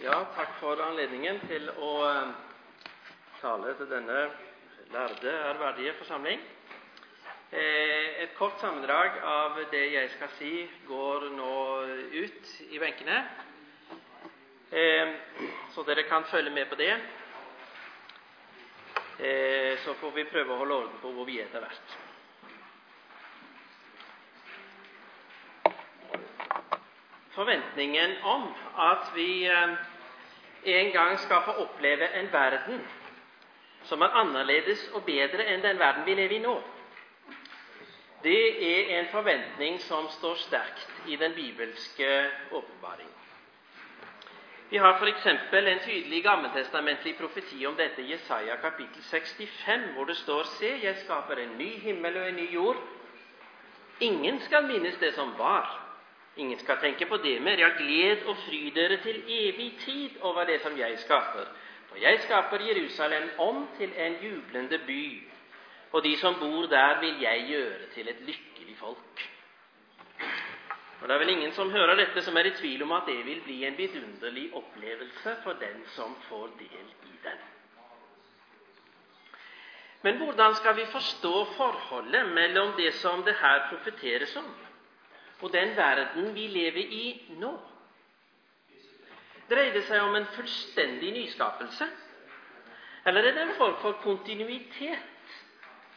Ja, takk for anledningen til å eh, tale til denne lærde, ærverdige forsamling. Eh, et kort sammendrag av det jeg skal si, går nå ut i benkene, eh, så dere kan følge med på det. Så får vi prøve å holde orden på hvor vi er etter hvert. Forventningen om at vi en gang skal få oppleve en verden som er annerledes og bedre enn den verden vi lever i nå. Det er en forventning som står sterkt i den bibelske åpenbaring. Vi har f.eks. en tydelig gammeltestamentlig profeti om dette i Jesaja kapittel 65, hvor det står Se, jeg skaper en ny himmel og en ny jord. Ingen skal minnes det som var, Ingen skal tenke på det mer. Ja, gled og fry dere til evig tid over det som jeg skaper. For jeg skaper Jerusalem om til en jublende by, og de som bor der, vil jeg gjøre til et lykkelig folk. Og Det er vel ingen som hører dette, som er i tvil om at det vil bli en vidunderlig opplevelse for den som får del i den. Men hvordan skal vi forstå forholdet mellom det som det her profeteres om, og den verden vi lever i nå? Dreier det seg om en fullstendig nyskapelse? Eller er det en form for kontinuitet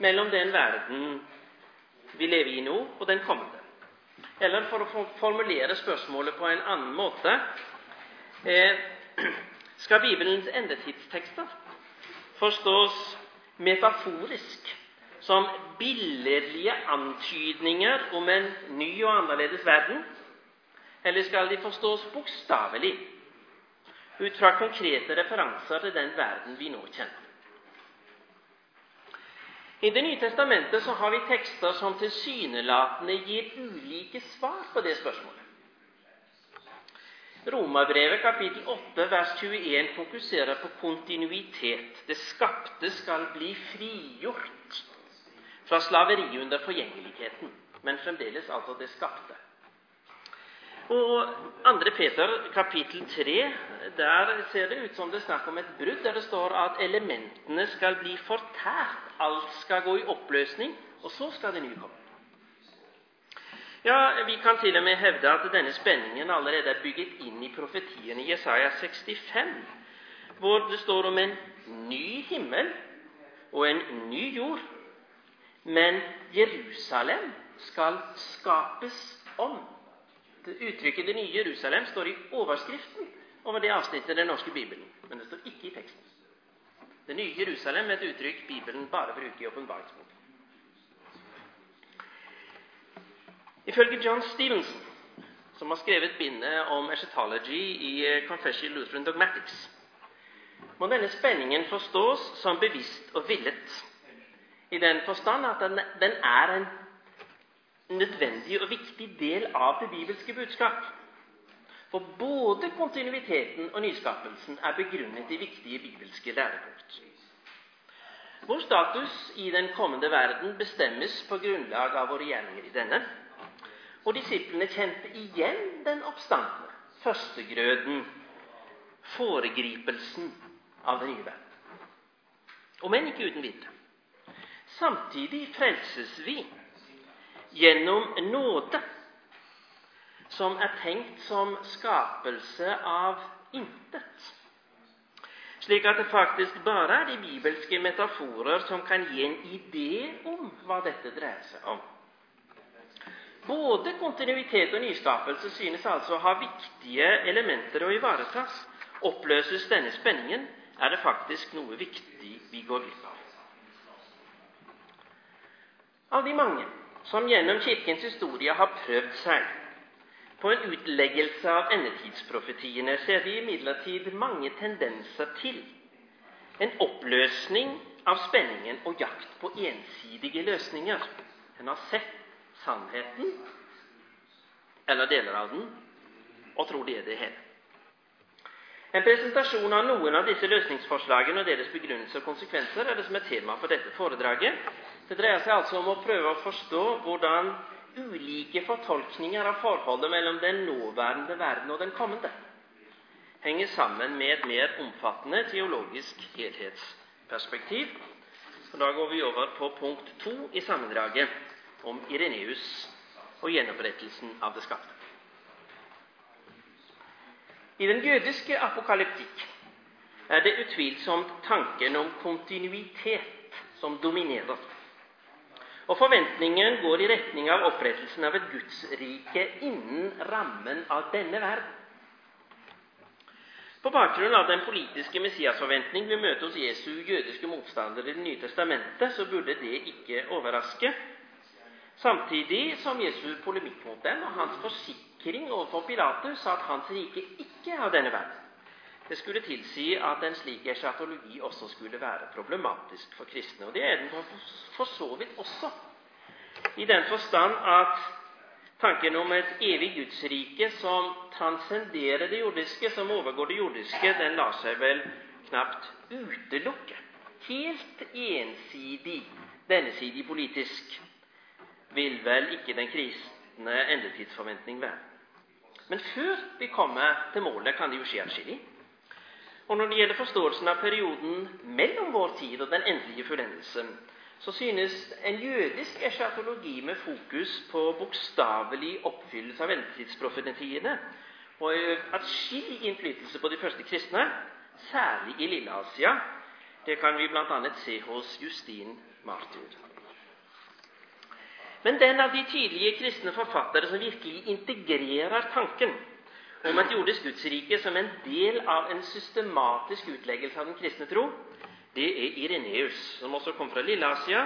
mellom den verden vi lever i nå, og den kommende? Eller for å formulere spørsmålet på en annen måte eh, Skal Bibelens endetidstekster forstås metaforisk som billedlige antydninger om en ny og annerledes verden, eller skal de forstås bokstavelig, ut fra konkrete referanser til den verden vi nå kjenner? I Det nye testamentet så har vi tekster som tilsynelatende gir ulike svar på det spørsmålet. Romerbrevet kapittel 8 vers 21 fokuserer på kontinuitet. Det skapte skal bli frigjort fra slaveri under forgjengeligheten, men fremdeles altså det skapte. Og 2. Peter kapittel 3, der ser det ut som det er snakk om et brudd, der det står at elementene skal bli fortært, alt skal gå i oppløsning, og så skal det nye komme. Ja, Vi kan til og med hevde at denne spenningen allerede er bygget inn i profetien i Jesaja 65, hvor det står om en ny himmel og en ny jord, men Jerusalem skal skapes om. Det uttrykket 'det nye Jerusalem' står i overskriften over det avsnittet i den norske bibelen, men det står ikke i teksten. Det nye Jerusalem er et uttrykk Bibelen bare bruker i åpenbaringsboken. Ifølge John Stevenson, som har skrevet bindet om eschatology i Confession Lutheran Dogmatics, må denne spenningen forstås som bevisst og villet i den forstand at den, den er en nødvendig og viktig del av det bibelske budskap. For både kontinuiteten og nyskapelsen er begrunnet i viktige bibelske lærepunkt. Vår status i den kommende verden bestemmes på grunnlag av våre gjerninger i denne. Og disiplene kjente igjen den oppstandende, førstegrøden, foregripelsen av den nye verden. Om enn ikke uten videre. Samtidig frelses vi gjennom nåde, som er tenkt som skapelse av intet. Slik at det faktisk bare er de bibelske metaforer som kan gi en idé om hva dette dreier seg om. Både kontinuitet og nyskapelse synes altså å ha viktige elementer å ivaretas. Oppløses denne spenningen, er det faktisk noe viktig vi går glipp av. av de mange som gjennom Kirkens historie har prøvd seg på en utleggelse av endetidsprofetiene, ser vi imidlertid mange tendenser til en oppløsning av spenningen og jakt på ensidige løsninger. En har sett sannheten, eller deler av den, og tror det er det hele. En presentasjon av noen av disse løsningsforslagene og deres begrunnelse og konsekvenser er det som er tema for dette foredraget. Det dreier seg altså om å prøve å forstå hvordan ulike fortolkninger av forholdet mellom den nåværende verden og den kommende henger sammen med et mer omfattende teologisk helhetsperspektiv. Så Da går vi over på punkt to i sammendraget om Ireneus og gjenopprettelsen av det skapte. I den jødiske apokalyptikk er det utvilsomt tanken om kontinuitet som dominerer. Og forventningen går i retning av opprettelsen av et gudsrike innen rammen av denne verden. På bakgrunn av den politiske messiasforventning vi møter hos Jesu jødiske motstandere i Det nye testamentet, så burde det ikke overraske. Samtidig som Jesu polemikk mot dem og hans forsikring overfor Pilatus at hans rike ikke er av denne verden, det skulle tilsi at en slik eschatologi også skulle være problematisk for kristne. Og det er den for så vidt også, i den forstand at tanken om et evig gudsrike som transcenderer det jordiske, som overgår det jordiske, den lar seg vel knapt utelukke. Helt ensidig, dennesidig politisk, vil vel ikke den kristne endetidsforventning være. Men før vi kommer til målet, kan det jo skje atskillig. Og når det gjelder forståelsen av perioden mellom vår tid og den endelige fullendelse, så synes en jødisk eschatologi med fokus på bokstavelig oppfyllelse av endetidsprofetiene og atskillig innflytelse på de første kristne, særlig i Lille-Asia. Det kan vi bl.a. se hos Justin Martyr. Men den av de tidlige kristne forfattere som virkelig integrerer tanken om et jordisk gudsrike som en del av en systematisk utleggelse av den kristne tro, det er Ireneus, som også kom fra Lille-Asia,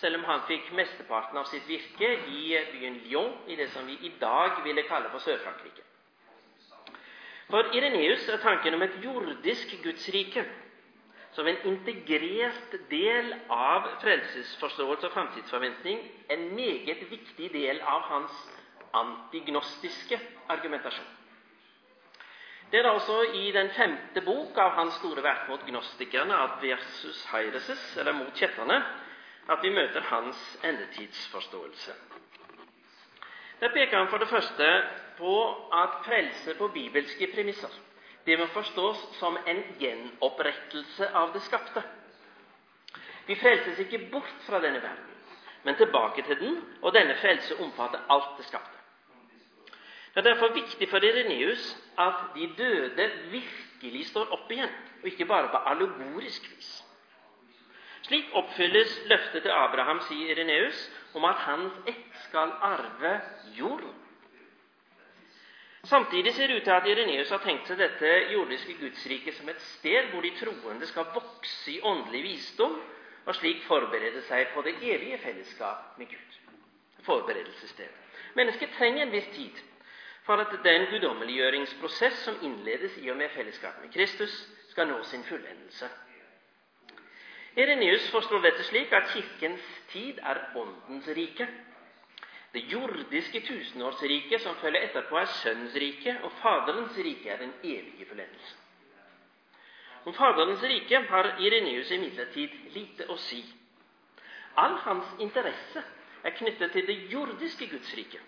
selv om han fikk mesteparten av sitt virke i byen Lyon, i det som vi i dag ville kalle for Sør-Frankrike. For Ireneus er tanken om et jordisk gudsrike som en integrert del av frelsesforståelse og framtidsforventning en meget viktig del av hans antignostiske argumentasjon. Det er da også i den femte bok av hans store verk mot gnostikerne, Adversus Heireses, eller mot kjetterne, at vi møter hans endetidsforståelse. Der peker han for det første på at frelse på bibelske premisser det må forstås som en gjenopprettelse av det skapte. Vi frelses ikke bort fra denne verden, men tilbake til den, og denne frelse omfatter alt det skapte. Det er derfor viktig for Ireneus at de døde virkelig står opp igjen, og ikke bare på allegorisk vis. Slik oppfylles løftet til Abraham, sier Ireneus, om at hans ett skal arve jorden. Samtidig ser det ut til at Ireneus har tenkt seg dette jordiske gudsriket som et sted hvor de troende skal vokse i åndelig visdom, og slik forberede seg på det evige fellesskap med Gud. Forberedelsessted. Mennesket trenger en viss tid for at den guddommeliggjøringsprosess som innledes i og med fellesskapet med Kristus, skal nå sin fullendelse. Erenius forstår dette slik at Kirkens tid er Åndens rike. Det jordiske tusenårsriket som følger etterpå, er Sønnens rike, og Faderens rike er den evige fullendelse. Om Faderens rike har Irenius imidlertid lite å si. All hans interesse er knyttet til det jordiske Guds rike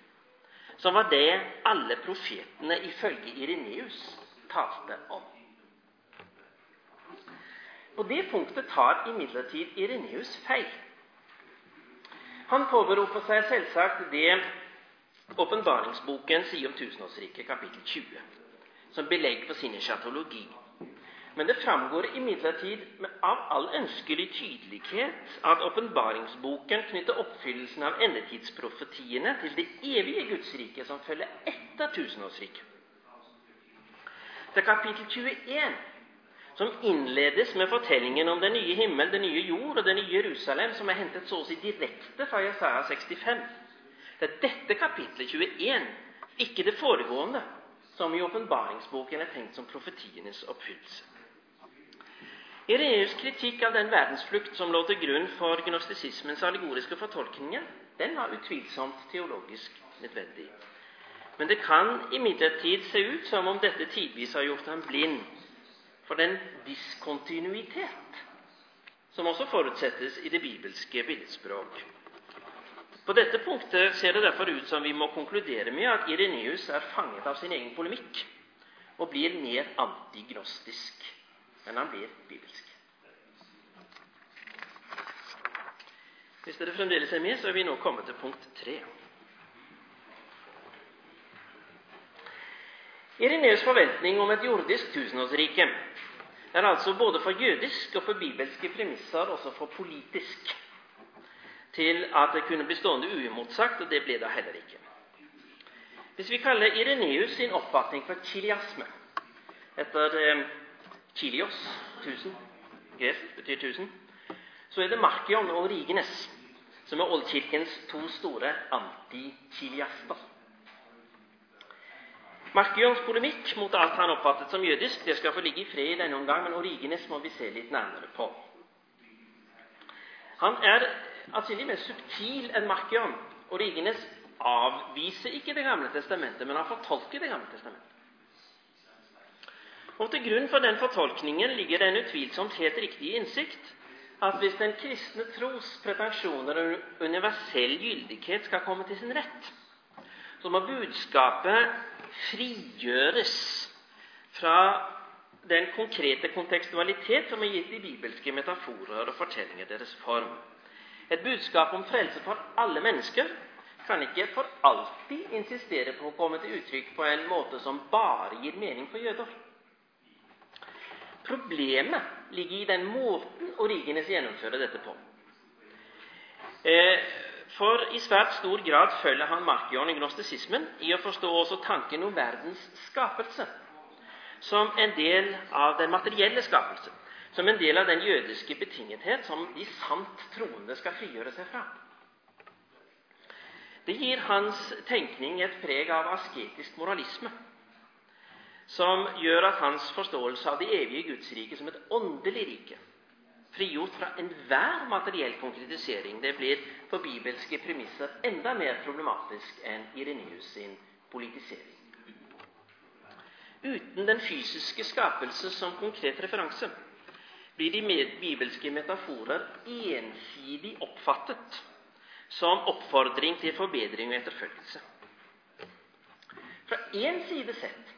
som var det alle profetene ifølge Ireneus talte om. På det punktet tar imidlertid Ireneus feil. Han påberoper seg selvsagt det åpenbaringsboken sier om tusenårsriket, kapittel 20, som belegg for sin. Men det framgår imidlertid av all ønskelig tydelighet at åpenbaringsboken knytter oppfyllelsen av endetidsprofetiene til det evige Guds rike som følger etter tusenårsriket. Det er kapittel 21 som innledes med fortellingen om den nye himmel, den nye jord og det nye Jerusalem, som er hentet så å si direkte fra Jesaja 65. Det er dette kapittelet 21, ikke det foregående, som i åpenbaringsboken er tenkt som profetienes oppfyllelse. Ireneus kritikk av den verdensflukt som lå til grunn for gnostisismens allegoriske fortolkninger, den var utvilsomt teologisk nødvendig. Men det kan imidlertid se ut som om dette tidvis har gjort ham blind for den diskontinuitet som også forutsettes i det bibelske billedspråk. På dette punktet ser det derfor ut som vi må konkludere med at Ireneus er fanget av sin egen polemikk, og blir mer antignostisk. Men han blir bibelsk. Hvis dere fremdeles er med, så er vi nå kommet til punkt tre. Ireneus forventning om et jordisk tusenårsrike er altså både for jødisk og for bibelske premisser også for politisk til at det kunne bli stående uimotsagt, og det ble det heller ikke. Hvis vi kaller Ireneus sin oppfatning for kiliasme, etter eh, kilios, tusen, gresk betyr tusen, så er det Markion og Rigenes som er oldkirkens to store antikiliaster. Markions polemikk mot alt han oppfattet som jødisk, det skal få ligge i fred i denne omgang, men Origenes må vi se litt nærmere på. Han er atskillig mer subtil enn Markion. Origenes avviser ikke Det gamle testamentet, men han fortolker Det gamle testamentet. Og Til grunn for den fortolkningen ligger den utvilsomt helt riktige innsikt at hvis den kristne tros pretensjoner og universell gyldighet skal komme til sin rett, så må budskapet frigjøres fra den konkrete kontekstualitet som er gitt i bibelske metaforer og fortellinger deres form. Et budskap om frelse for alle mennesker kan ikke for alltid insistere på å komme til uttrykk på en måte som bare gir mening for jøder. Problemet ligger i den måten Origenes gjennomfører dette på. Eh, for i svært stor grad følger han Markion i gnostisismen i å forstå også tanken om verdens skapelse som en del av den materielle skapelse, som en del av den jødiske betingethet som de sant troende skal frigjøre seg fra. Det gir hans tenkning et preg av asketisk moralisme som gjør at hans forståelse av det evige Guds rike som et åndelig rike, frigjort fra enhver materiell konkretisering, det blir på bibelske premisser enda mer problematisk enn Ireneus sin politisering. Uten den fysiske skapelse som konkret referanse blir de bibelske metaforer ensidig oppfattet som oppfordring til forbedring og etterfølgelse. Fra én side sett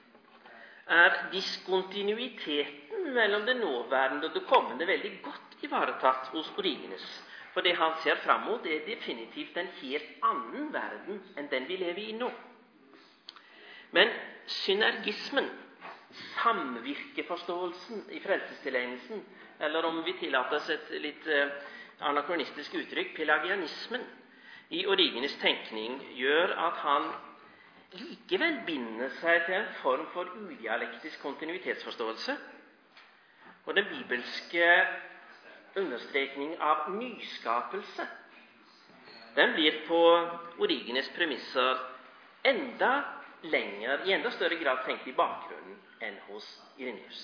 er diskontinuiteten mellom det nåværende og det kommende veldig godt ivaretatt hos Origenes. For det han ser fram mot, er definitivt en helt annen verden enn den vi lever i nå. Men synergismen, samvirkeforståelsen i frelsestilegnelsen, eller om vi tillater oss et litt eh, anakronistisk uttrykk, pelagianismen, i Origenes tenkning gjør at han likevel binder seg til en form for udialektisk kontinuitetsforståelse. Og den bibelske understrekning av nyskapelse den blir på Origenes premisser enda lenger, i enda større grad tenkt i bakgrunnen enn hos Ireneus.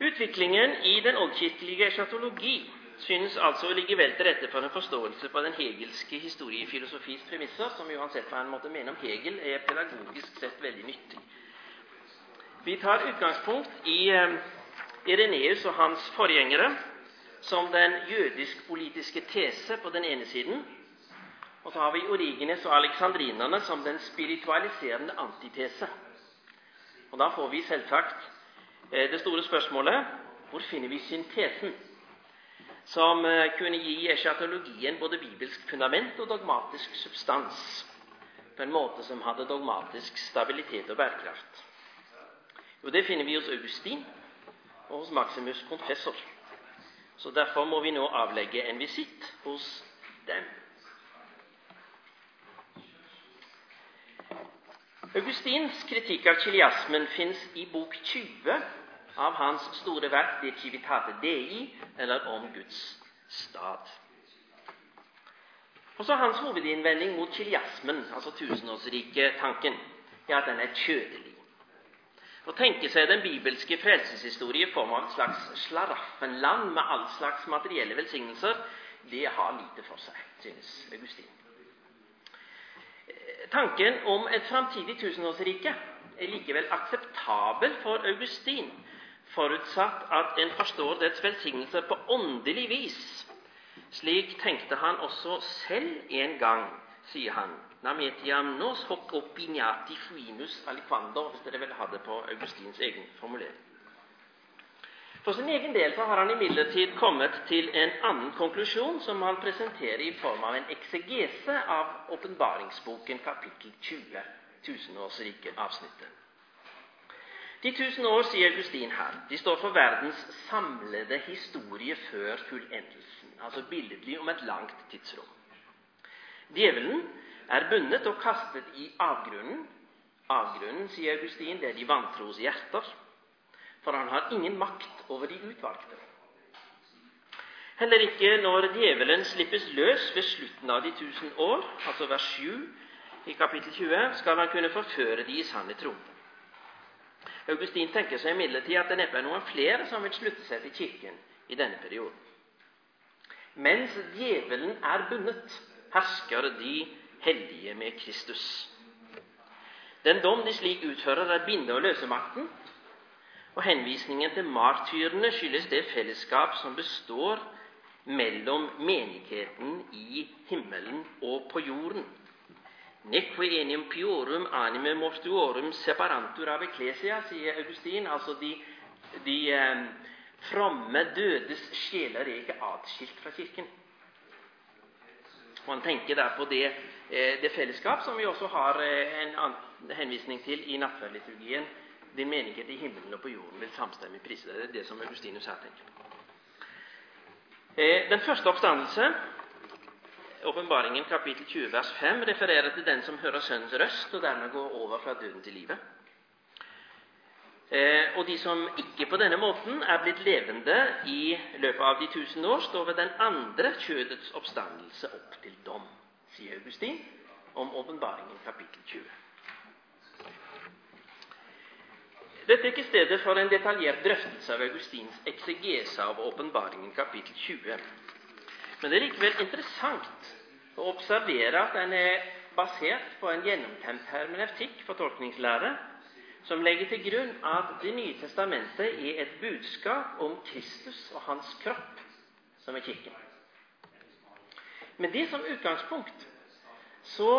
Utviklingen i den oldkirkelige eschatologi synes altså å ligge vel til rette for en forståelse på den hegelske historiefilosofis premisser, som uansett hva en måtte mene om Hegel, er pedagogisk sett veldig nyttig. Vi tar utgangspunkt i eh, Ireneus og hans forgjengere som den jødisk-politiske tese på den ene siden, og så har vi Origenes og alexandrinerne som den spiritualiserende antitese. Og Da får vi selvsagt eh, det store spørsmålet hvor finner vi syntesen? Som eh, kunne gi eschatologien både bibelsk fundament og dogmatisk substans på en måte som hadde dogmatisk stabilitet og bærekraft. Jo, Det finner vi hos Augustin og hos Maximus Confessor. Så Derfor må vi nå avlegge en visitt hos dem. Augustins kritikk av kiliasmen fins i bok 20 av hans store verk De Civitate Dei, eller Om Guds stad. Også hans hovedinnvending mot kiliasmen, altså tusenårsrike-tanken, er at den er kjødelig. Å tenke seg den bibelske frelseshistorie i form av et slags slaraffenland med all slags materielle velsignelser, det har lite for seg, synes Augustin. Tanken om et framtidig tusenårsrike er likevel akseptabel for Augustin forutsatt at en forstår dets velsignelser på åndelig vis. Slik tenkte han også selv en gang sier han. Nametiam nos hoc opiniati fuinus aliquandor, hvis dere vil ha det på Augustins egen formulering. For sin egen del har han imidlertid kommet til en annen konklusjon, som han presenterer i form av en eksegese av åpenbaringsboken kapittel 20, tusenårsrike-avsnittet. De tusen år, sier Augustin her, de står for verdens samlede historie før fullendelsen, altså billedlig om et langt tidsrom. Djevelen er bundet og kastet i avgrunnen. Avgrunnen, sier Augustin, det er de vantros hjerter, for han har ingen makt over de utvalgte. Heller ikke når djevelen slippes løs ved slutten av de tusen år, altså vers 7 i kapittel 20, skal han kunne forføre de i sanne tro. Augustin tenker seg imidlertid at det neppe er noen flere som vil slutte seg til Kirken i denne perioden. Mens djevelen er bundet, hersker de hellige med Kristus. Den dom de slik utfører, er binde- og løsemakten, og henvisningen til martyrene skyldes det fellesskap som består mellom menigheten i himmelen og på jorden. Neque enium piorum anime mortuorum separantur av ecclesia, sier Augustin. Altså de, de eh, fromme dødes sjeler er ikke atskilt fra Kirken. Og Han tenker der på det, eh, det, fellesskap som vi også har eh, en henvisning til i nattverdliturgien. Din menighet i himmelen og på jorden vil samstemmig prise deg. Det er det som Augustinus her tenker på. Eh, den første oppstandelse Åpenbaringen kapittel 20 vers 5 refererer til den som hører Sønnens røst, og dermed går over fra døden til livet. Eh, og de som ikke på denne måten er blitt levende i løpet av de tusen år, står ved den andre kjødets oppstandelse opp til dom, sier Augustin om åpenbaringen kapittel 20. Dette er ikke stedet for en detaljert drøftelse av Augustins eksegese av åpenbaringen kapittel 20. Men det er likevel interessant å observere at den er basert på en gjennomtenkt for tolkningslære, som legger til grunn at Det nye testamentet er et budskap om Kristus og hans kropp, som er Kirken. Med det som utgangspunkt så,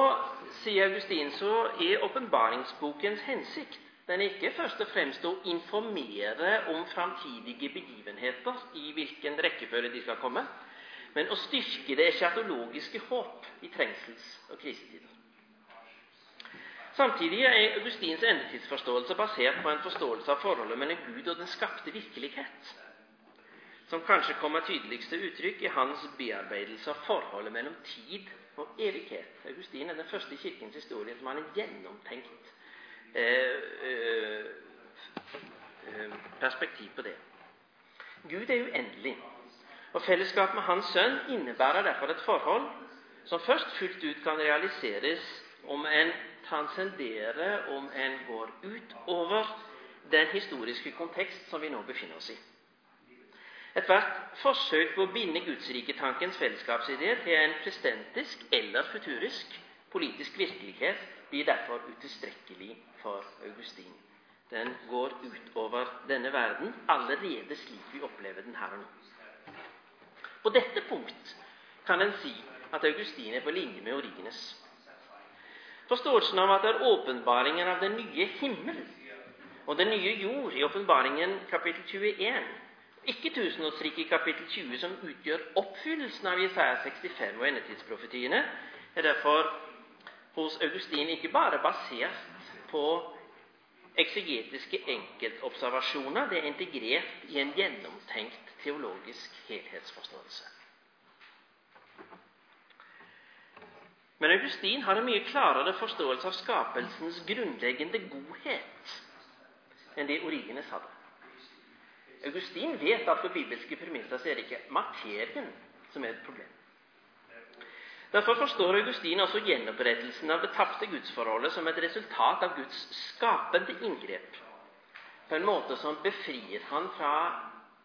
sier Augustin, så er åpenbaringsbokens hensikt den er ikke først og fremst å informere om framtidige begivenheter, i hvilken rekkefølge de skal komme, men å styrke det eschatologiske håp i trengsels- og krisetider. Samtidig er Augustins endetidsforståelse basert på en forståelse av forholdet mellom Gud og den skapte virkelighet, som kanskje kommer tydeligst til uttrykk i hans bearbeidelse av forholdet mellom tid og evighet. Augustin er den første i Kirkens historie som har en gjennomtenkt eh, eh, eh perspektiv på det. Gud er uendelig. Og Fellesskap med Hans Sønn innebærer derfor et forhold som først fullt ut kan realiseres om en transcenderer, om en går utover den historiske kontekst som vi nå befinner oss i. Ethvert forsøk på å binde gudsriketankens fellesskapsidé til en prestentisk eller futurisk politisk virkelighet blir derfor utilstrekkelig for Augustin. Den går utover denne verden allerede slik vi opplever den her og nå. På dette punkt kan en si at Augustin er på linje med Origenes. Forståelsen av at det er åpenbaringen av den nye himmel og den nye jord i åpenbaringen kapittel 21, ikke tusenårsriket kapittel 20, som utgjør oppfyllelsen av Jesaja 65 og endetidsprofetiene, er derfor hos Augustin ikke bare basert på eksegetiske enkeltobservasjoner, det er integrert i en gjennomtenkt teologisk helhetsforståelse. Men Augustin har en mye klarere forståelse av skapelsens grunnleggende godhet enn det Origenes hadde. Augustin vet at for bibelske premisser er det ikke materien som er et problem. Derfor forstår Augustin også gjenopprettelsen av det tapte gudsforholdet som et resultat av Guds skapende inngrep, på en måte som befrir han fra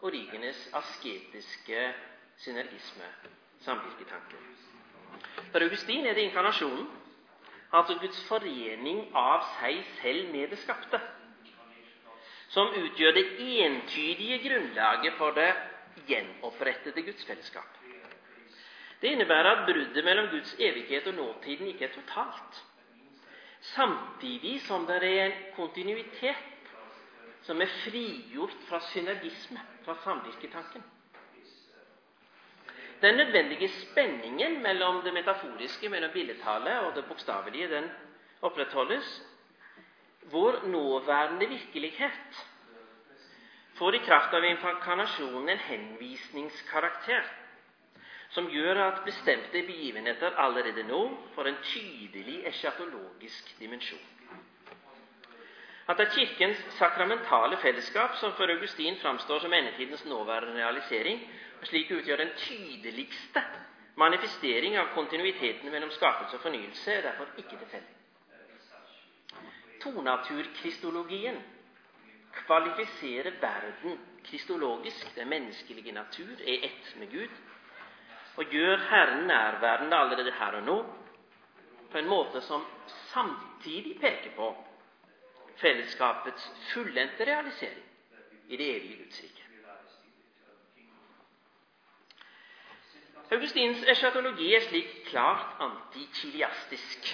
Origenes asketiske synergisme, samvirketanke. For Augustin er det inkarnasjonen, altså Guds forening av seg selv med det skapte, som utgjør det entydige grunnlaget for det gjenopprettede gudsfellesskap. Det innebærer at bruddet mellom Guds evighet og nåtiden ikke er totalt. Samtidig som det er en kontinuitet som er frigjort fra synergisme, fra samvirketanken. Den nødvendige spenningen mellom det metaforiske, mellom billedtallet og det bokstavelige, den opprettholdes. Vår nåværende virkelighet får i kraft av inkarnasjonen en henvisningskarakter som gjør at bestemte begivenheter allerede nå får en tydelig eschatologisk dimensjon. At det er Kirkens sakramentale fellesskap som for Augustin framstår som endetidens nåværende realisering, og slik utgjør den tydeligste manifestering av kontinuiteten mellom skapelse og fornyelse, er derfor ikke tilfeldig. Tonaturkristologien kvalifiserer verden kristologisk. Den menneskelige natur er ett med Gud og gjør Herren nærværende allerede her og nå på en måte som samtidig peker på fellesskapets fullendte realisering i det evige Guds rike. Augustins eschatologi er slik klart antikiliastisk.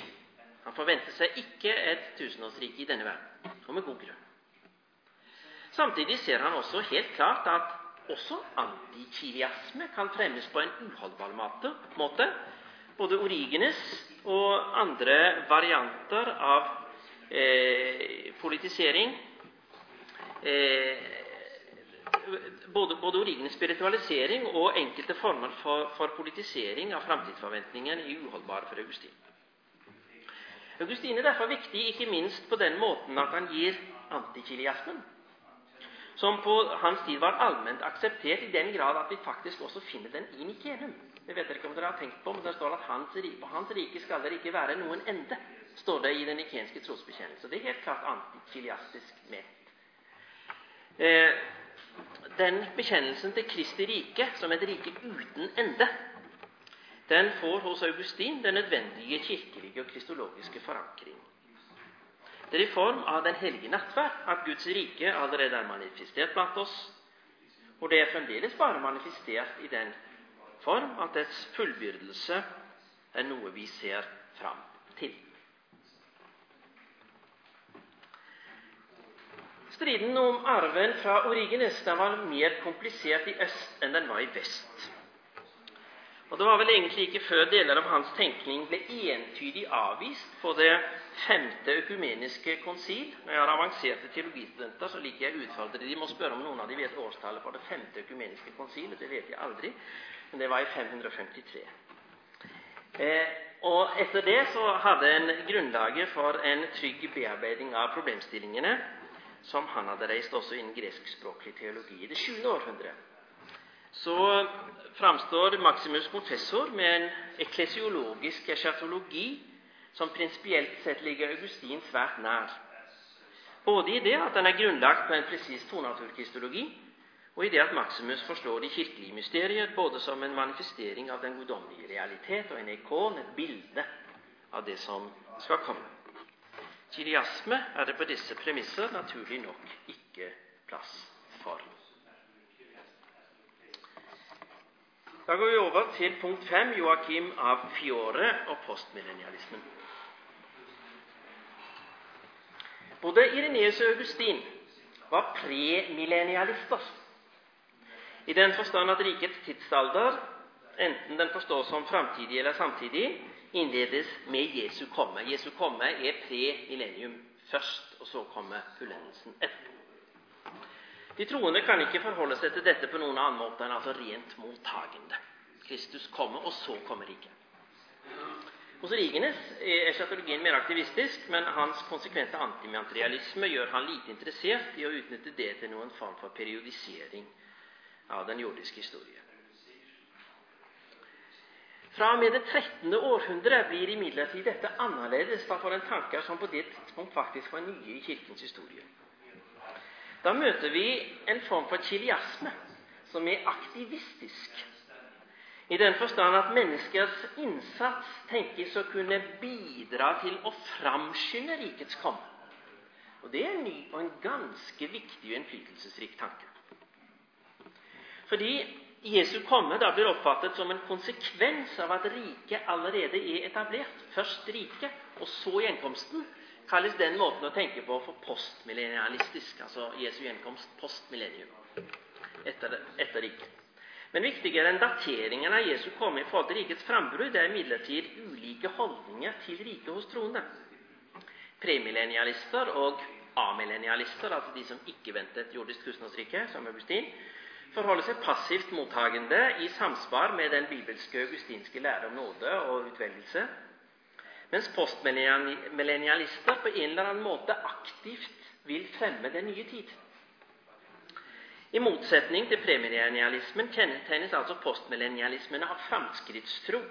Han forventer seg ikke et tusenårsrike i denne verden, og med god grunn. Samtidig ser han også helt klart at også antikiliasme kan fremmes på en uholdbar måte. Både Origenes og andre varianter av politisering eh, både, både, Origenes spiritualisering og enkelte former for, for politisering av framtidsforventningene er uholdbare for Augustin. Augustin er derfor viktig ikke minst på den måten at han gir antikiliasmen som på hans tid var allment akseptert i den grad at vi faktisk også finner den i Nikenum. Jeg vet ikke om dere har tenkt på, men det står at hans, på hans rike skal det ikke være noen ende, står det i den nikenske trosbekjennelse. Det er helt klart antikiliastisk ment. Eh, den bekjennelsen til Kristi rike som et rike uten ende, den får hos Augustin den nødvendige kirkelige og kristologiske forankring. Det er i form av Den hellige nattverd at Guds rike allerede er manifestert blant oss. Og det er fremdeles bare manifestert i den form at dets fullbyrdelse er noe vi ser fram til. Striden om arven fra Origenes den var mer komplisert i øst enn den var i vest. Og Det var vel egentlig ikke før deler av hans tenkning ble entydig avvist på det femte økumeniske konsil. Når jeg har avanserte teologistudenter, så liker jeg å utfordre de må spørre om noen av de vet årstallet for det femte økumeniske konsilet. Det vet jeg aldri, men det var i 553. Eh, og Etter det så hadde en grunnlaget for en trygg bearbeiding av problemstillingene som han hadde reist også innen greskspråklig teologi i det 7. århundre så framstår Maximus Confessor med en eklesiologisk eschatologi som prinsipielt sett ligger Augustin svært nær. Både i det at den er grunnlagt på en presis tonaturkristologi, og i det at Maximus forstår de kirkelige mysterier både som en manifestering av den guddommelige realitet og en ikon, et bilde av det som skal komme. Kiriasme er det på disse premisser naturlig nok ikke plass for. Da går vi over til punkt 5, Joakim av Fiore og postmillennialismen. Både Ireneus og Augustin var premillennialister. I den forstand at rikets tidsalder, enten den forstås som framtidig eller samtidig, innledes med Jesu komme. Jesu komme er pre-millennium først, og så kommer fullendelsen etterpå. De troende kan ikke forholde seg til dette på noen annen måte enn altså rent mottagende. Kristus kommer, og så kommer riket. Hos Rigenes er eschatologien mer aktivistisk, men hans konsekvente antimaterialisme gjør han lite interessert i å utnytte det til noen form for periodisering av den jordiske historie. Fra og med det 13. århundre blir imidlertid dette annerledes da for en tanker som på det tidspunkt faktisk var nye i Kirkens historie. Da møter vi en form for kiliasme som er aktivistisk. I den forstand at menneskers innsats tenkes å kunne bidra til å framskynde rikets komme. Og Det er en ny og en ganske viktig og innflytelsesrik tanke. Fordi Jesu komme da blir oppfattet som en konsekvens av at riket allerede er etablert. Først riket, og så gjenkomsten, kalles den måten å tenke på for postmillennialistisk. Altså Jesu gjenkomst postmillennium, etter, etter riket. Men viktigere enn dateringen av Jesu komme i forhold til rikets frambrudd er imidlertid ulike holdninger til riket hos troende. Premillennialister og amillennialister, altså de som ikke ventet jordisk tusenårsrike, som Augustin, forholder seg passivt mottagende i samsvar med den bibelske augustinske lære om nåde og utvelgelse, mens postmillennialister på en eller annen måte aktivt vil fremme den nye tid. I motsetning til premillennialismen kjennetegnes altså postmillennialismene av framskrittstro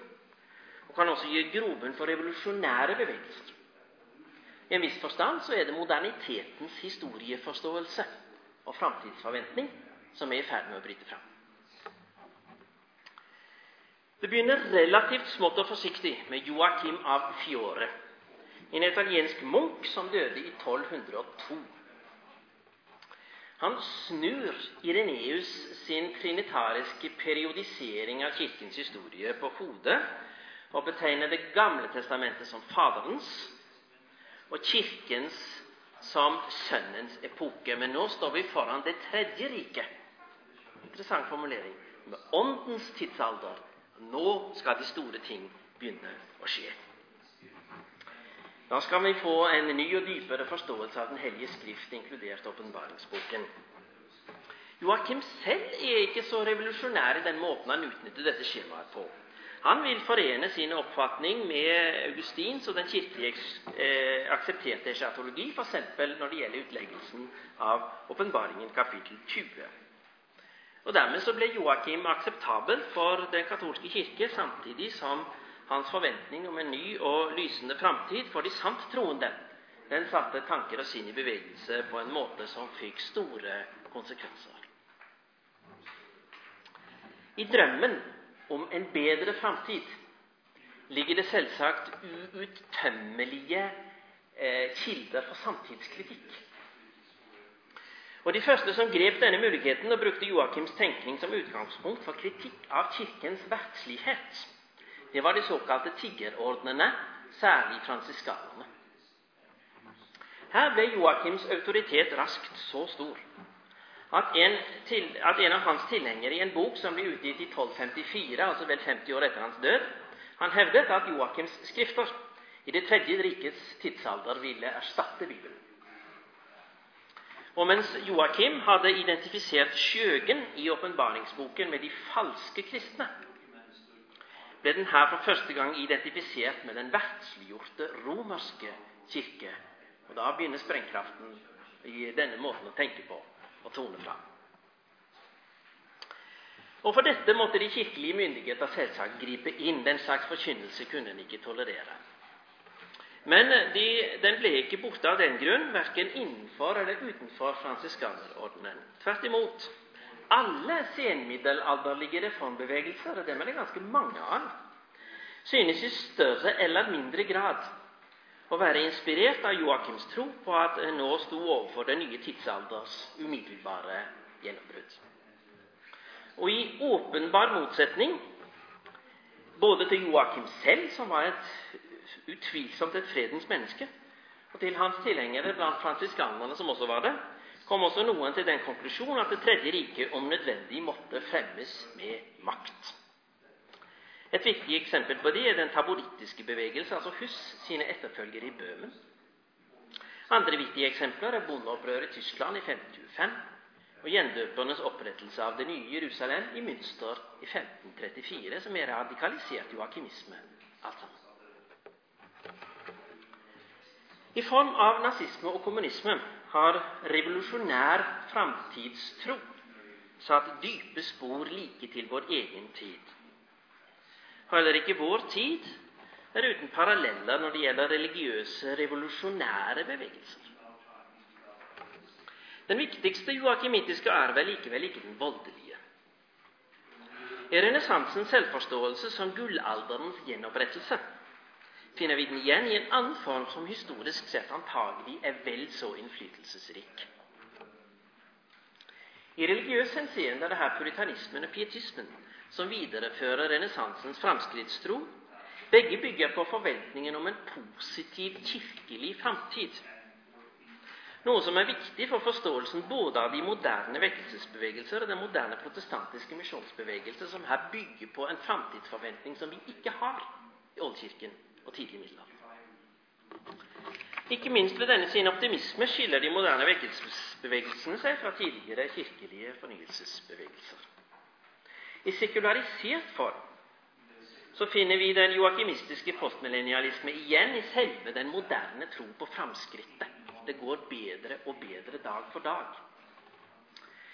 og kan også gi grobunn for revolusjonære bevegelser. I en viss forstand så er det modernitetens historieforståelse og framtidsforventning som er i ferd med å bryte fram. Det begynner relativt smått og forsiktig med Joakim av Fiore, en italiensk munk som døde i 1202. Han snur Ireneus sin trinitariske periodisering av Kirkens historie på hodet og betegner Det gamle testamentet som Faderens og Kirkens som Sønnens epoke. Men nå står vi foran Det tredje riket. Interessant formulering. Med Åndens tidsalder. Nå skal de store ting begynne å skje. Da skal vi få en ny og dypere forståelse av Den hellige skrift, inkludert åpenbaringsboken. Joakim selv er ikke så revolusjonær i den måten han utnytter dette skjemaet på. Han vil forene sin oppfatning med Augustins og den kirkelige eh, aksepterte eschatologi, f.eks. når det gjelder utleggelsen av åpenbaringen kapittel 20. Og Dermed så ble Joakim akseptabel for den katolske kirke, samtidig som hans forventning om en ny og lysende framtid for de sant troende, den satte tanker og sinn i bevegelse på en måte som fikk store konsekvenser. I drømmen om en bedre framtid ligger det selvsagt uuttømmelige eh, kilder for samtidskritikk. Og De første som grep denne muligheten og brukte Joakims tenkning som utgangspunkt for kritikk av Kirkens verdslighet, det var de såkalte tiggerordnene, særlig fransiskanerne. Her ble Joakims autoritet raskt så stor at en, til, at en, av hans tilhengere i en bok som ble utgitt i 1254, altså vel 50 år etter hans død, han hevdet at Joakims skrifter i Det tredje rikets tidsalder ville erstatte Bibelen. Og mens Joakim hadde identifisert skjøgen i åpenbaringsboken med de falske kristne, ble den her for første gang identifisert med den verdsliggjorte romerske kirke. Og Da begynner sprengkraften i denne måten å tenke på å tone fram. Og For dette måtte de kirkelige myndigheter selvsagt gripe inn. Den slags forkynnelse kunne en ikke tolerere. Men de, den ble ikke borte av den grunn, verken innenfor eller utenfor fransiskanerordenen. Tvert imot alle senmiddelalderlige reformbevegelser, og dem er det ganske mange av, synes i større eller mindre grad å være inspirert av Joakims tro på at en nå sto overfor den nye tidsalders umiddelbare gjennombrudd. Og i åpenbar motsetning både til Joakim selv, som var et utvilsomt et fredens menneske, og til hans tilhengere blant fransiskanerne, som også var det, kom også noen til den konklusjon at Det tredje riket om nødvendig måtte fremmes med makt. Et viktig eksempel på det er den taborittiske bevegelse, altså Hus sine etterfølgere i Bøhmen. Andre viktige eksempler er bondeopprøret i Tyskland i 1525 og gjendøpernes opprettelse av det nye Jerusalem i Münster i 1534, som er radikalisert joakimisme. alt sammen. I form av nazisme og kommunisme har revolusjonær framtidstro satt dype spor like til vår egen tid. Heller ikke vår tid er uten paralleller når det gjelder religiøse, revolusjonære bevegelser. Den viktigste joakimittiske arv er likevel ikke den voldelige. I renessansens selvforståelse som gullalderens gjenopprettelse finner vi den igjen i en annen form som historisk sett antagelig er vel så innflytelsesrik. I religiøs henseende er det her puritanismen og pietismen som viderefører renessansens framskrittstro. Begge bygger på forventningen om en positiv kirkelig framtid. Noe som er viktig for forståelsen både av de moderne vekkelsesbevegelser og den moderne protestantiske misjonsbevegelse, som her bygger på en framtidsforventning som vi ikke har i Oldkirken og tidlig middelalder. Ikke minst ved denne sin optimisme skiller de moderne vekkelsesbevegelsene seg fra tidligere kirkelige fornyelsesbevegelser. I sekularisert form så finner vi den joakimistiske postmillennialisme igjen i selve den moderne tro på framskrittet. Det går bedre og bedre dag for dag.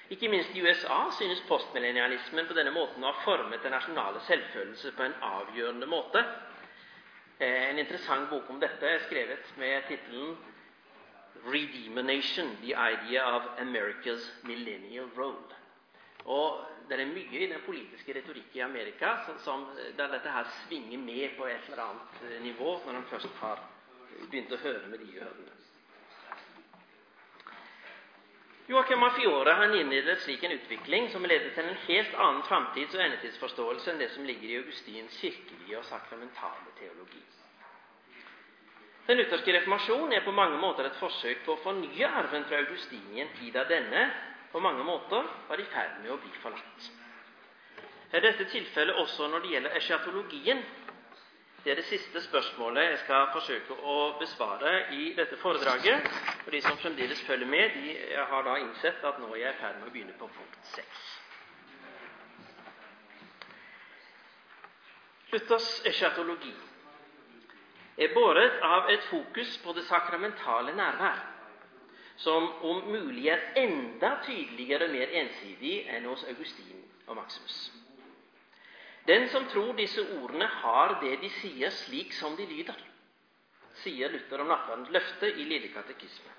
Ikke minst i USA synes postmillennialismen på denne måten å ha formet den nasjonale selvfølelse på en avgjørende måte. Eh, en interessant bok om dette er skrevet med tittelen 'Redeemination the idea of America's millennial road'. Og Det er mye i den politiske retorikken i Amerika som, der dette her svinger med på et eller annet nivå når en først har begynt å høre med de ørene. Joachim Mafiore han innledet slik en utvikling som leder til en helt annen framtids- og endetidsforståelse enn det som ligger i Augustins kirkelige og sakramentale teologi. Den lutherske reformasjon er på mange måter et forsøk på å fornye arven fra Augustin i en tid da denne på mange måter var i ferd med å bli forlatt. Er dette tilfellet også når det gjelder eschatologien? Det er det siste spørsmålet jeg skal forsøke å besvare i dette foredraget. For De som fremdeles følger med, de har da innsett at nå er jeg i ferd med å begynne på punkt 6. Luthers eschatologi er båret av et fokus på det sakramentale nærvær, som om mulig er enda tydeligere og mer ensidig enn hos Augustin og Maximus. Den som tror disse ordene, har det de sier, slik som de lyder, sier Luther om nattverdens løfte i Lille katekisme.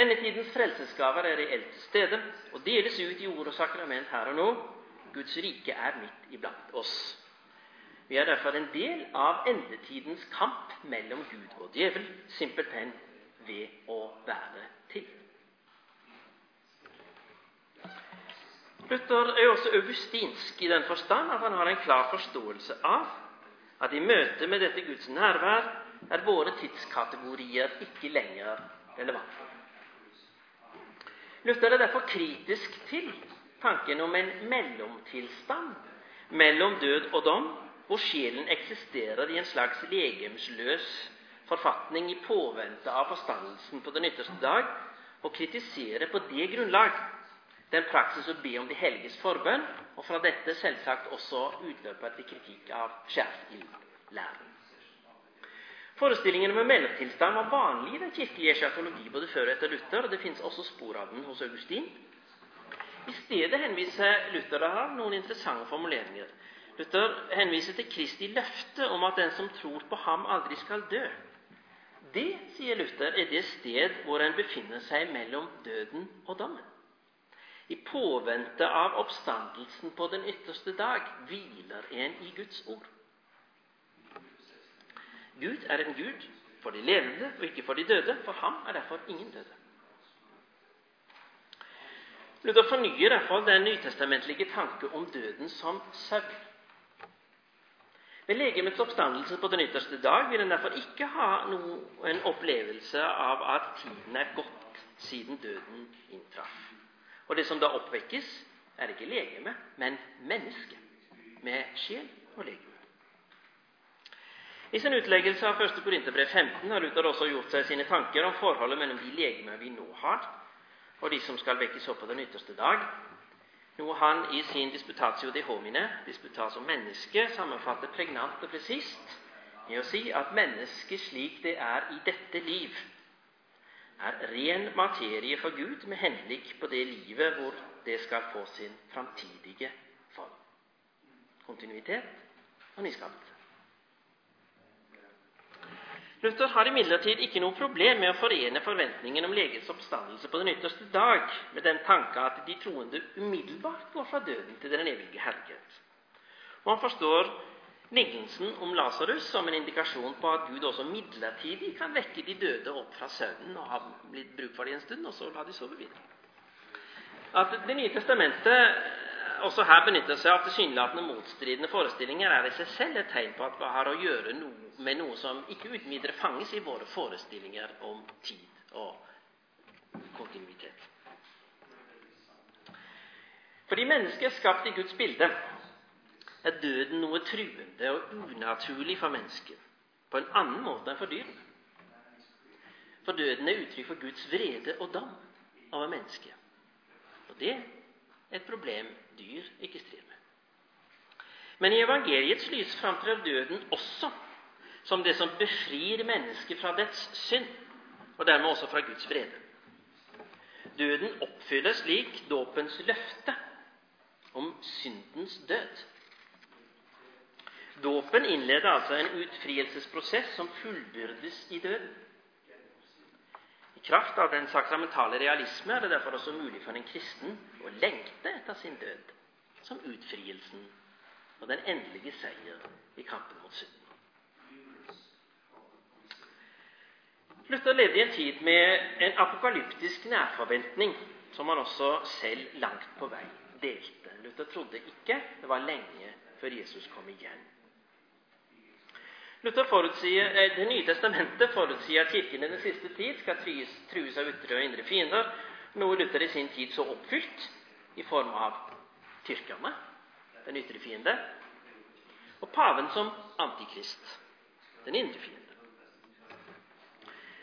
Endetidens frelsesgaver er reelt til stede og deles ut i ord og sakrament her og nå. Guds rike er midt iblant oss. Vi er derfor en del av endetidens kamp mellom Gud og djevel, simpelthen ved å være til. Luther er også augustinsk i den forstand at han har en klar forståelse av at i møte med dette Guds nærvær er våre tidskategorier ikke lenger relevante. Luther er derfor kritisk til tanken om en mellomtilstand mellom død og dom, hvor sjelen eksisterer i en slags legemsløs forfatning i påvente av forstandelsen på den ytterste dag, og kritiserer på det grunnlag den praksis å be om de helliges forbønn, og fra dette selvsagt også utløper til kritikk av skjærsildslæren. Forestillingen om en mellomtilstand var vanlig i den kirkelige eschatologi både før og etter Luther, og det finnes også spor av den hos Augustin. I stedet henviser Luther her noen interessante formuleringer. Luther henviser til Kristi løfte om at den som tror på ham, aldri skal dø. Det, sier Luther, er det sted hvor en befinner seg mellom døden og dommen. I påvente av oppstandelsen på den ytterste dag hviler en i Guds ord. Gud er en Gud for de levende og ikke for de døde. For ham er derfor ingen døde. Luther fornyer derfor den nytestamentlige tanke om døden som søvn. Ved legemets oppstandelse på den ytterste dag vil en derfor ikke ha noen opplevelse av at tiden er gått siden døden inntraff. Og det som da oppvekkes, er ikke legeme, men menneske, med sjel og legeme. I sin utleggelse av 1. Korinterbrev 15 har Luther også gjort seg sine tanker om forholdet mellom de legemer vi nå har, og de som skal vekkes opp på den ytterste dag, noe han i sin disputatio de homine, disputas om menneske, sammenfatter pregnant og presist i å si at mennesket slik det er i dette liv, er ren materie for Gud med henblikk på det livet hvor det skal få sin framtidige form. Kontinuitet og nyskapelse. Luther har imidlertid ikke noe problem med å forene forventningen om legens oppstandelse på den ytterste dag med den tanke at de troende umiddelbart går fra døden til den evige herlighet. Og han forstår lignelsen om Lasarus som en indikasjon på at Gud også midlertidig kan vekke de døde opp fra søvnen og ha blitt bruk for dem en stund, og så la de sove videre. At Det nye testamentet også her benytter seg av tilsynelatende motstridende forestillinger, er i seg selv et tegn på at vi har å gjøre noe, med noe som ikke uten videre fanges i våre forestillinger om tid og kontinuitet. Fordi mennesket er skapt i Guds bilde, er døden noe truende og unaturlig for mennesket på en annen måte enn for dyrene. For døden er uttrykk for Guds vrede og dom over mennesket. Og det er et problem dyr ikke strir med. Men i evangeliets lys framtrer døden også som det som befrir mennesket fra dets synd, og dermed også fra Guds vrede. Døden oppfyller slik dåpens løfte om syndens død. Dåpen innleder altså en utfrielsesprosess som fullbyrdes i døden. I kraft av den sakramentale realisme er det derfor også mulig for en kristen å lengte etter sin død som utfrielsen og den endelige seier i kampen mot synden. Luther levde i en tid med en apokalyptisk nærforventning som han også selv langt på vei delte. Luther trodde ikke det var lenge før Jesus kom igjen. Luther forutsier, eh, Det nye testamentet forutsier at Kirken i den siste tid skal trues, av ytre og indre fiender, noe Luther i sin tid så oppfylt i form av tyrkerne, den ytre fiende, og paven som antikrist, den indre fiende.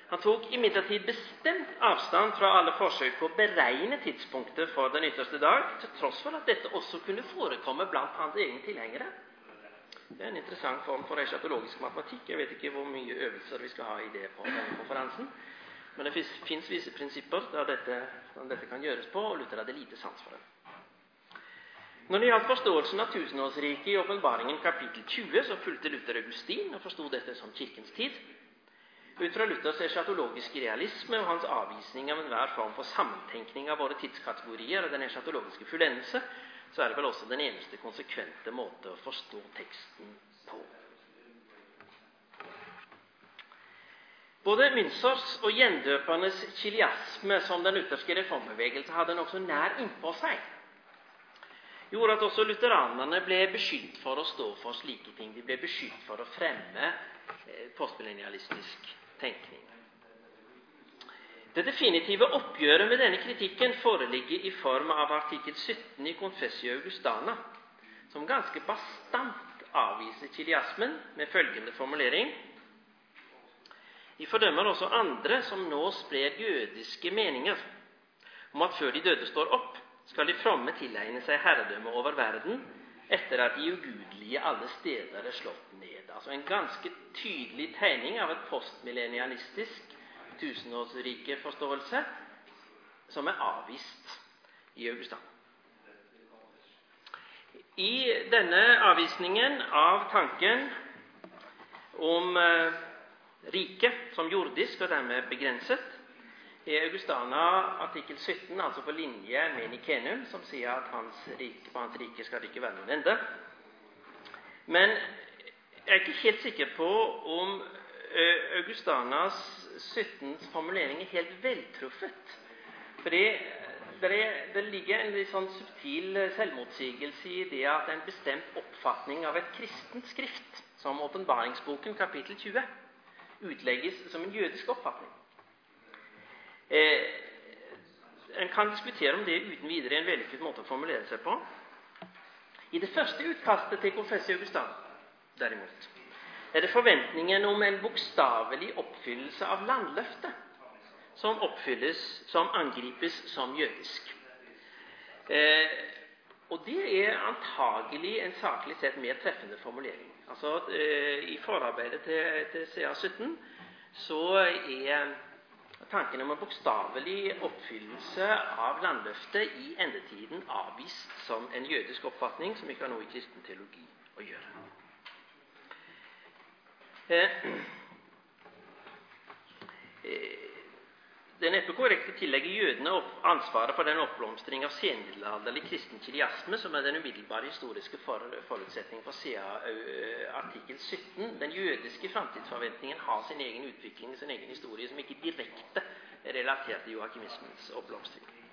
Han tok imidlertid bestemt avstand fra alle forsøk på å beregne tidspunktet for den ytterste dag, til tross for at dette også kunne forekomme blant hans egne tilhengere. Det er en interessant form for eschatologisk matematikk. Jeg vet ikke hvor mye øvelser vi skal ha i det på denne konferansen. Men det fins visse prinsipper der dette, der dette, kan gjøres på, og Luther hadde lite sans for det. Når det gjaldt forståelsen av tusenårsriket i Åpenbaringen kapittel 20, så fulgte Luther Augustin og forsto dette som Kirkens tid. Ut fra Luthers eschatologiske realisme og hans avvisning av enhver form for sammentenkning av våre tidskategorier og den eschatologiske fullendelse, så er det vel også den eneste konsekvente måte å forstå teksten på. Både Münsers og gjendøpernes kiliasme, som den lutherske reformbevegelse hadde nokså nær innpå seg, gjorde at også lutheranerne ble beskyldt for å stå for slike ting. De ble beskyldt for å fremme eh, postmillennialistisk tenkning. Det definitive oppgjøret med denne kritikken foreligger i form av artikkel 17 i Confessio Augustana, som ganske bastant avviser kiliasmen med følgende formulering De fordømmer også andre som nå sprer jødiske meninger om at før de døde står opp, skal de fromme tilegne seg herredømme over verden etter at de ugudelige alle steder er slått ned. Altså En ganske tydelig tegning av et postmillennialistisk tusenårsrike-forståelse som er avvist i Augustan. I denne avvisningen av tanken om eh, riket som jordisk og dermed begrenset, er Augustana artikkel 17 altså på linje med Nikenum, som sier at hans rike, på hans rike skal det ikke være noen ende. Men jeg er ikke helt sikker på om Eh, Augustanas 17 formulering er helt veltruffet. Fordi det, er, ligger en litt sånn subtil selvmotsigelse i det at en bestemt oppfatning av et kristent skrift, som åpenbaringsboken kapittel 20, utlegges som en jødisk oppfatning. Eh, en kan diskutere om det uten videre er en vellykket måte å formulere seg på. I det første utkastet til Confessio Augustan, derimot, er det forventningen om en bokstavelig oppfyllelse av landløftet som oppfylles, som angripes som jødisk. Eh, og det er antagelig en saklig sett mer treffende formulering. Altså, eh, I forarbeidet til, til CA17 så er tanken om en bokstavelig oppfyllelse av landløftet i endetiden avvist som en jødisk oppfatning som ikke har noe i kristen teologi å gjøre. Eh, det er neppe korrekt å tillegge jødene ansvaret for den oppblomstring av senmiddelalderlig kristen kiliasme som er den umiddelbare historiske forutsetningen for CA eh, artikkel 17. Den jødiske framtidsforventningen har sin egen utvikling, sin egen historie, som ikke direkte er relatert til joakimismens oppblomstring.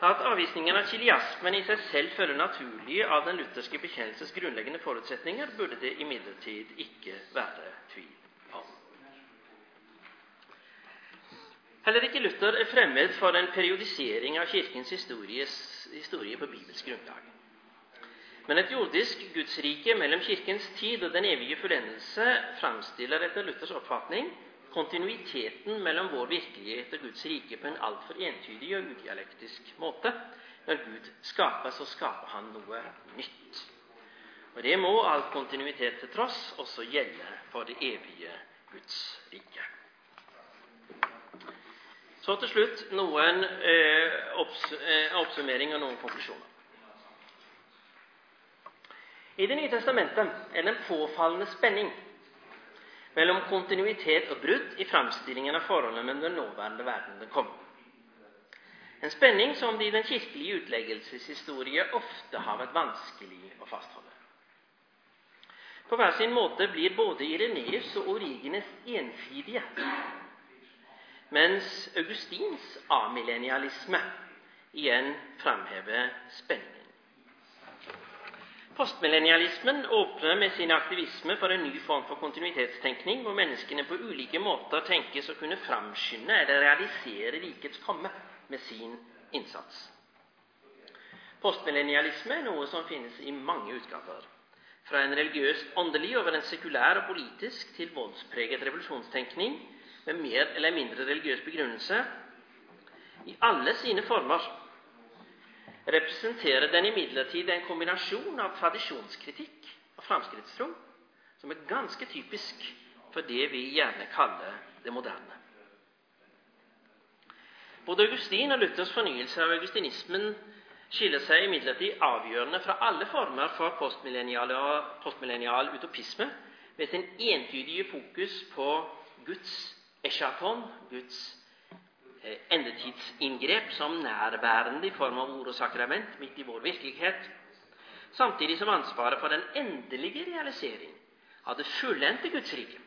At avvisningen av kiliasmen i seg selv følger naturlig av den lutherske bekjennelses grunnleggende forutsetninger, burde det imidlertid ikke være tvil om. Heller ikke Luther er fremmed for en periodisering av Kirkens historie på Bibels grunnlag. Men et jordisk gudsrike mellom Kirkens tid og den evige fullendelse framstiller etter Luthers oppfatning kontinuiteten mellom vår virkelighet og Guds rike på en altfor entydig og udialektisk måte. Når Gud skaper, så skaper han noe nytt. Og Det må all kontinuitet til tross også gjelde for det evige Guds rike. Så til slutt noen eh, opps eh, oppsummering og noen konklusjoner. I Det nye testamentet er det en påfallende spenning mellom kontinuitet og brudd i framstillingen av forholdet mellom den nåværende verden og den kommende. En spenning som det i den kirkelige utleggelseshistorie ofte har vært vanskelig å fastholde. På hver sin måte blir både Ireneus og Origenes ensidige, mens Augustins amillennialisme igjen framhever spenningen. Postmillennialismen åpner med sin aktivisme for en ny form for kontinuitetstenkning, hvor menneskene på ulike måter tenkes å kunne framskynde eller realisere rikets komme med sin innsats. Postmillennialisme er noe som finnes i mange utgaver. Fra en religiøst åndelig over en sekulær og politisk til voldspreget revolusjonstenkning med mer eller mindre religiøs begrunnelse. I alle sine former representerer den imidlertid en kombinasjon av tradisjonskritikk og framskrittstro som er ganske typisk for det vi gjerne kaller det moderne. Både Augustin og Luthers fornyelse av augustinismen skiller seg imidlertid avgjørende fra alle former for postmillennial, og postmillennial utopisme ved sin entydige fokus på Guds eschaton, Guds endetidsinngrep som nærværende i form av ord og sakrament midt i vår virkelighet, samtidig som ansvaret for den endelige realisering av det fullendte Guds rike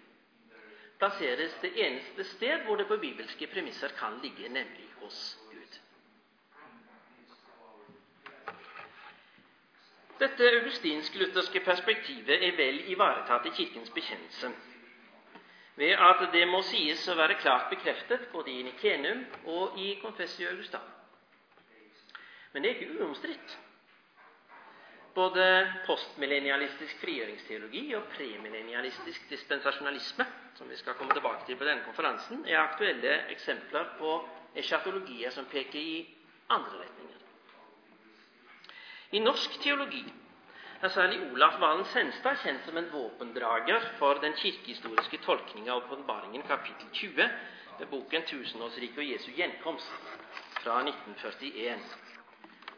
plasseres det eneste sted hvor det på bibelske premisser kan ligge, nemlig hos Gud. Dette augustinsk-lutherske perspektivet er vel ivaretatt i Kirkens bekjennelse ved at det må sies å være klart bekreftet både i Nikenum og i Confessio Augusta. Men det er ikke uomstridt. Både postmillennialistisk frigjøringsteologi og premillennialistisk dispensasjonalisme, som vi skal komme tilbake til på denne konferansen, er aktuelle eksempler på eschatologier som peker i andre retninger. I norsk teologi er særlig Olaf Valen Senstad kjent som en våpendrager for den kirkehistoriske tolkninga av åpenbaringen kapittel 20 ved boken 'Tusenårsriket og Jesu gjenkomst' fra 1941.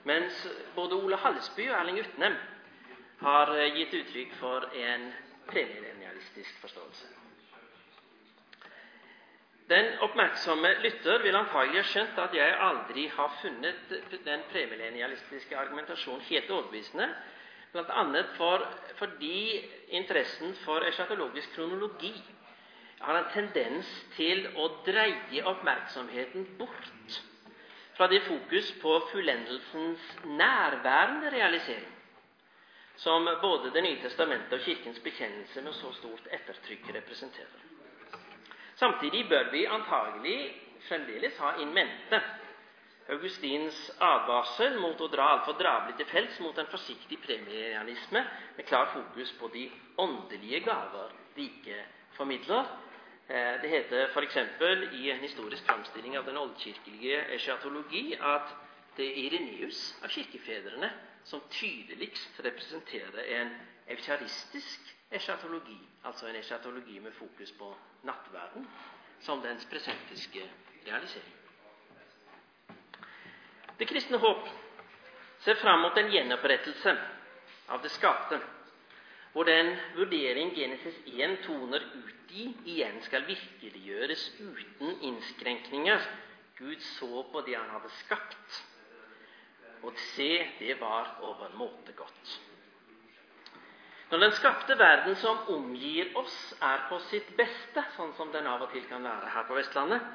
Mens både Ole Hallesby og Erling Utnem har eh, gitt uttrykk for en premillennialistisk forståelse. Den oppmerksomme lytter vil antagelig ha skjønt at jeg aldri har funnet den premillennialistiske argumentasjonen helt overbevisende, Bl.a. For, fordi interessen for eschatologisk kronologi har en tendens til å dreie oppmerksomheten bort fra det fokus på fullendelsens nærværende realisering som både Det nye testamentet og Kirkens bekjennelse med så stort ettertrykk representerer. Samtidig bør vi antagelig fremdeles ha in Augustins advarsel mot å dra altfor drabelig til felts mot en forsiktig premierealisme med klar fokus på de åndelige gaver rike formidler. Eh, det heter f.eks. i en historisk framstilling av den oldkirkelige eschatologi at det er Ireneus av kirkefedrene som tydeligst representerer en eukaristisk eschatologi, altså en eschatologi med fokus på nattverden, som dens presentiske realisering. Det kristne håp ser fram mot en gjenopprettelse av det skapte, hvor den vurdering Genesis 1 toner ut i, igjen skal virkeliggjøres uten innskrenkninger. Gud så på det han hadde skapt, og se, det var overmåte godt. Når den skapte verden som omgir oss, er på sitt beste, sånn som den av og til kan være her på Vestlandet,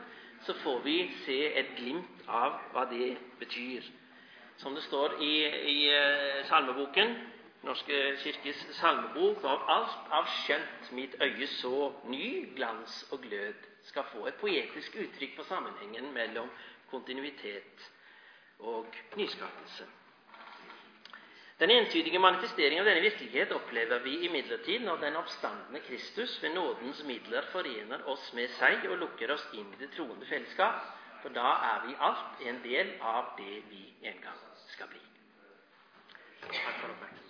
så får vi se et glimt av hva det betyr. som det står i, i uh, salmeboken, Norske kirkes salmebok, av alt av skjønt mitt øye så ny glans og glød, skal få et poetisk uttrykk på sammenhengen mellom kontinuitet og nyskapelse. Den entydige manifestering av denne virkelighet opplever vi imidlertid når den oppstandende Kristus ved nådens midler forener oss med seg og lukker oss inn i det troende fellesskap. For da er vi alt en del av det vi en gang skal bli. Takk for.